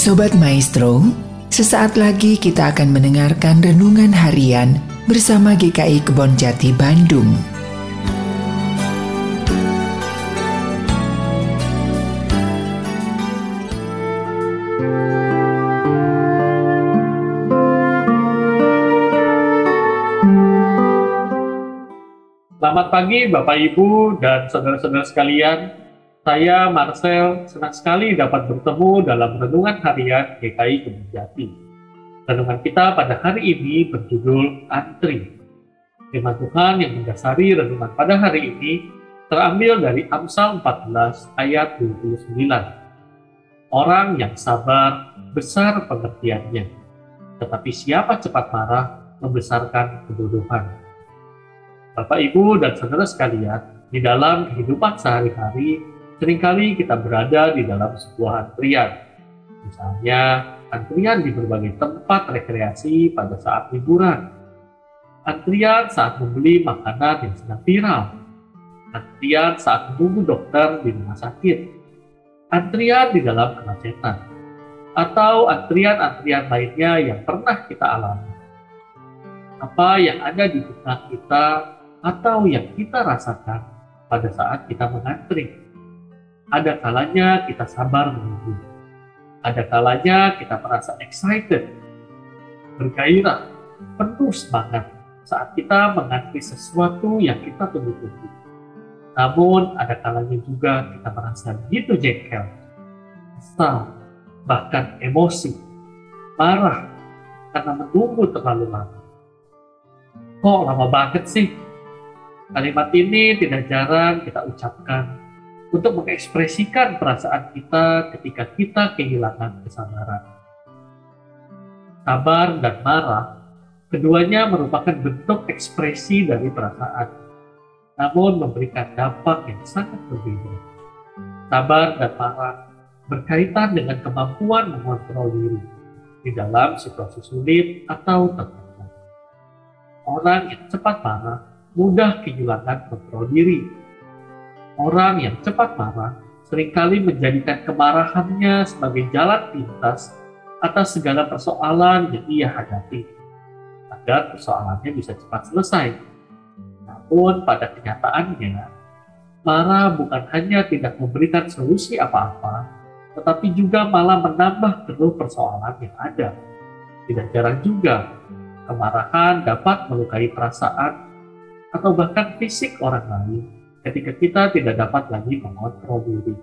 Sobat Maestro, sesaat lagi kita akan mendengarkan renungan harian bersama GKI Kebon Jati Bandung. Selamat pagi Bapak Ibu dan saudara-saudara sekalian. Saya Marcel, senang sekali dapat bertemu dalam Renungan Harian GKI Kebujati. Renungan kita pada hari ini berjudul Antri. Firman Tuhan yang mendasari renungan pada hari ini terambil dari Amsal 14 ayat 29. Orang yang sabar besar pengertiannya, tetapi siapa cepat marah membesarkan kebodohan. Bapak, Ibu, dan saudara sekalian, di dalam kehidupan sehari-hari, sering kali kita berada di dalam sebuah antrian. Misalnya, antrian di berbagai tempat rekreasi pada saat liburan. Antrian saat membeli makanan yang sedang viral. Antrian saat menunggu dokter di rumah sakit. Antrian di dalam kemacetan. Atau antrian-antrian lainnya yang pernah kita alami. Apa yang ada di benak kita atau yang kita rasakan pada saat kita mengantri ada kalanya kita sabar menunggu. Ada kalanya kita merasa excited, bergairah, penuh semangat saat kita mengantri sesuatu yang kita tunggu-tunggu. Namun ada kalanya juga kita merasa begitu jengkel, kesal, bahkan emosi, marah karena menunggu terlalu lama. Kok lama banget sih? Kalimat ini tidak jarang kita ucapkan untuk mengekspresikan perasaan kita ketika kita kehilangan kesabaran. Sabar dan marah, keduanya merupakan bentuk ekspresi dari perasaan, namun memberikan dampak yang sangat berbeda. Sabar dan marah berkaitan dengan kemampuan mengontrol diri di dalam situasi sulit atau tertekan. Orang yang cepat marah mudah kehilangan kontrol diri Orang yang cepat marah sering kali menjadikan kemarahannya sebagai jalan pintas atas segala persoalan yang ia hadapi, agar persoalannya bisa cepat selesai. Namun pada kenyataannya, marah bukan hanya tidak memberikan solusi apa-apa, tetapi juga malah menambah keruh persoalan yang ada. Tidak jarang juga, kemarahan dapat melukai perasaan atau bahkan fisik orang lain ketika kita tidak dapat lagi mengontrol diri.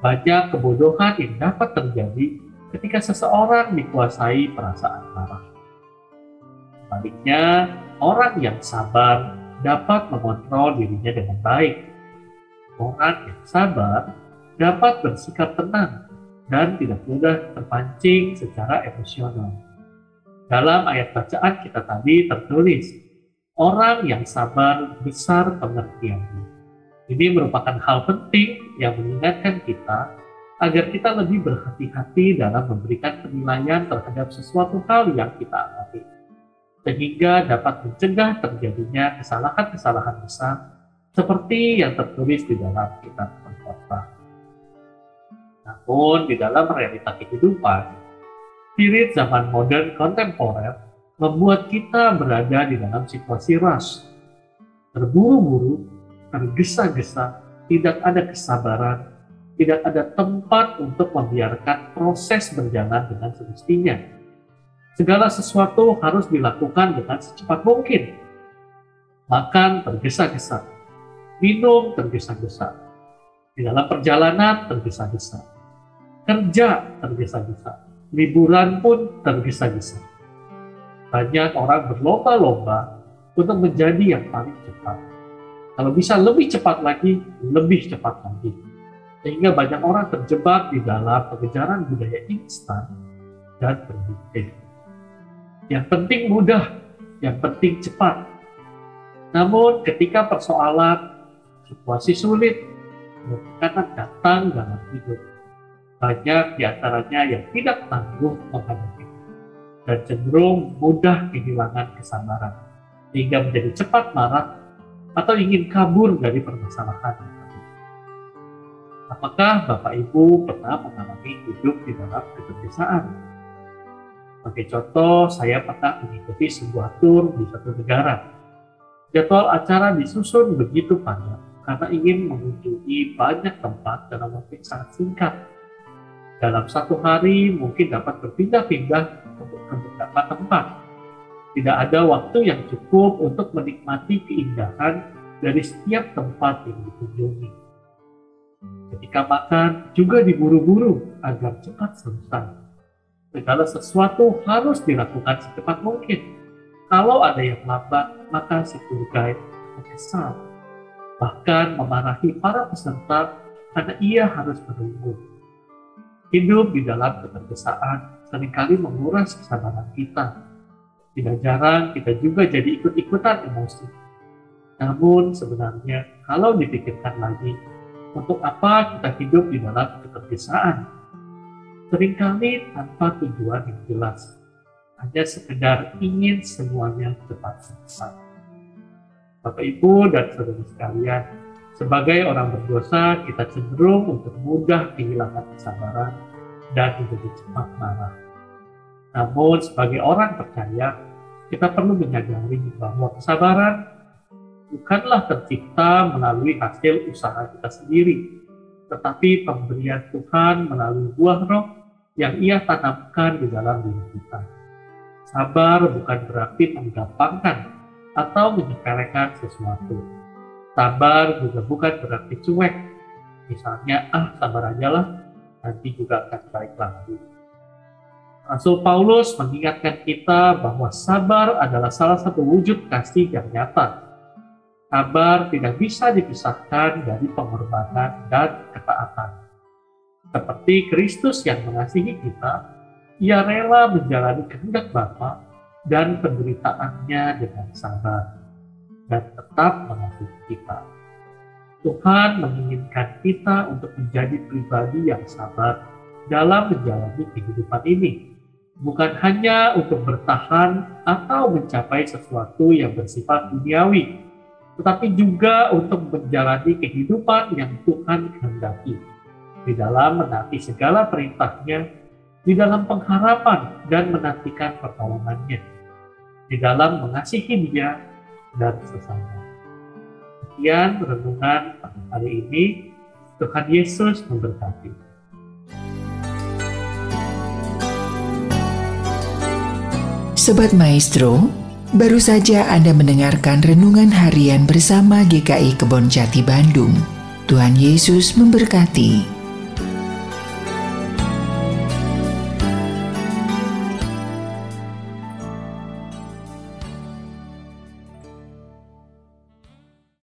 Banyak kebodohan yang dapat terjadi ketika seseorang dikuasai perasaan marah. Sebaliknya, orang yang sabar dapat mengontrol dirinya dengan baik. Orang yang sabar dapat bersikap tenang dan tidak mudah terpancing secara emosional. Dalam ayat bacaan kita tadi tertulis, Orang yang sabar besar pengertiannya. Ini merupakan hal penting yang mengingatkan kita agar kita lebih berhati-hati dalam memberikan penilaian terhadap sesuatu hal yang kita alami, sehingga dapat mencegah terjadinya kesalahan-kesalahan besar seperti yang tertulis di dalam kitab pengkhotbah. Namun, di dalam realita kehidupan, spirit zaman modern kontemporer membuat kita berada di dalam situasi rush. Terburu-buru, tergesa-gesa, tidak ada kesabaran, tidak ada tempat untuk membiarkan proses berjalan dengan semestinya. Segala sesuatu harus dilakukan dengan secepat mungkin. Makan tergesa-gesa, minum tergesa-gesa, di dalam perjalanan tergesa-gesa, kerja tergesa-gesa, liburan pun tergesa-gesa banyak orang berlomba-lomba untuk menjadi yang paling cepat. Kalau bisa lebih cepat lagi, lebih cepat lagi. Sehingga banyak orang terjebak di dalam pengejaran budaya instan dan berpikir. Yang penting mudah, yang penting cepat. Namun ketika persoalan, situasi sulit, tekanan datang dalam hidup, banyak di antaranya yang tidak tangguh menghadapi dan cenderung mudah kehilangan kesabaran, sehingga menjadi cepat marah atau ingin kabur dari permasalahan. Apakah Bapak Ibu pernah mengalami hidup di dalam ketergesaan? Sebagai contoh, saya pernah mengikuti sebuah tur di satu negara. Jadwal acara disusun begitu panjang karena ingin mengunjungi banyak tempat dalam waktu sangat singkat. Dalam satu hari mungkin dapat berpindah-pindah untuk beberapa tempat. Tidak ada waktu yang cukup untuk menikmati keindahan dari setiap tempat yang dikunjungi. Ketika makan juga diburu-buru agar cepat selesai segala sesuatu harus dilakukan secepat mungkin. Kalau ada yang lambat, maka si tour guide kesal, bahkan memarahi para peserta karena ia harus menunggu. Hidup di dalam ketergesaan sering kali menguras kesabaran kita. Tidak jarang kita juga jadi ikut-ikutan emosi. Namun sebenarnya kalau dipikirkan lagi, untuk apa kita hidup di dalam ketergesaan? sering kali tanpa tujuan yang jelas, hanya sekedar ingin semuanya cepat selesai. Bapak Ibu dan saudara sekalian, sebagai orang berdosa kita cenderung untuk mudah kehilangan kesabaran dan menjadi cepat marah. Namun sebagai orang percaya, kita perlu menyadari bahwa kesabaran bukanlah tercipta melalui hasil usaha kita sendiri, tetapi pemberian Tuhan melalui buah roh yang ia tanamkan di dalam diri kita. Sabar bukan berarti menggampangkan atau menyepelekan sesuatu. Sabar juga bukan berarti cuek. Misalnya, ah sabar aja lah, nanti juga akan baik lagi. Rasul Paulus mengingatkan kita bahwa sabar adalah salah satu wujud kasih yang nyata. Sabar tidak bisa dipisahkan dari pengorbanan dan ketaatan. Seperti Kristus yang mengasihi kita, ia rela menjalani kehendak Bapa dan penderitaannya dengan sabar dan tetap mengasihi kita. Tuhan menginginkan kita untuk menjadi pribadi yang sabar dalam menjalani kehidupan ini, bukan hanya untuk bertahan atau mencapai sesuatu yang bersifat duniawi, tetapi juga untuk menjalani kehidupan yang Tuhan kehendaki di dalam menaati segala perintahnya, di dalam pengharapan dan menantikan pertolongannya, di dalam mengasihi dia dan sesama. Sekian renungan hari ini, Tuhan Yesus memberkati. Sobat Maestro, baru saja Anda mendengarkan renungan harian bersama GKI Kebon Jati Bandung. Tuhan Yesus memberkati.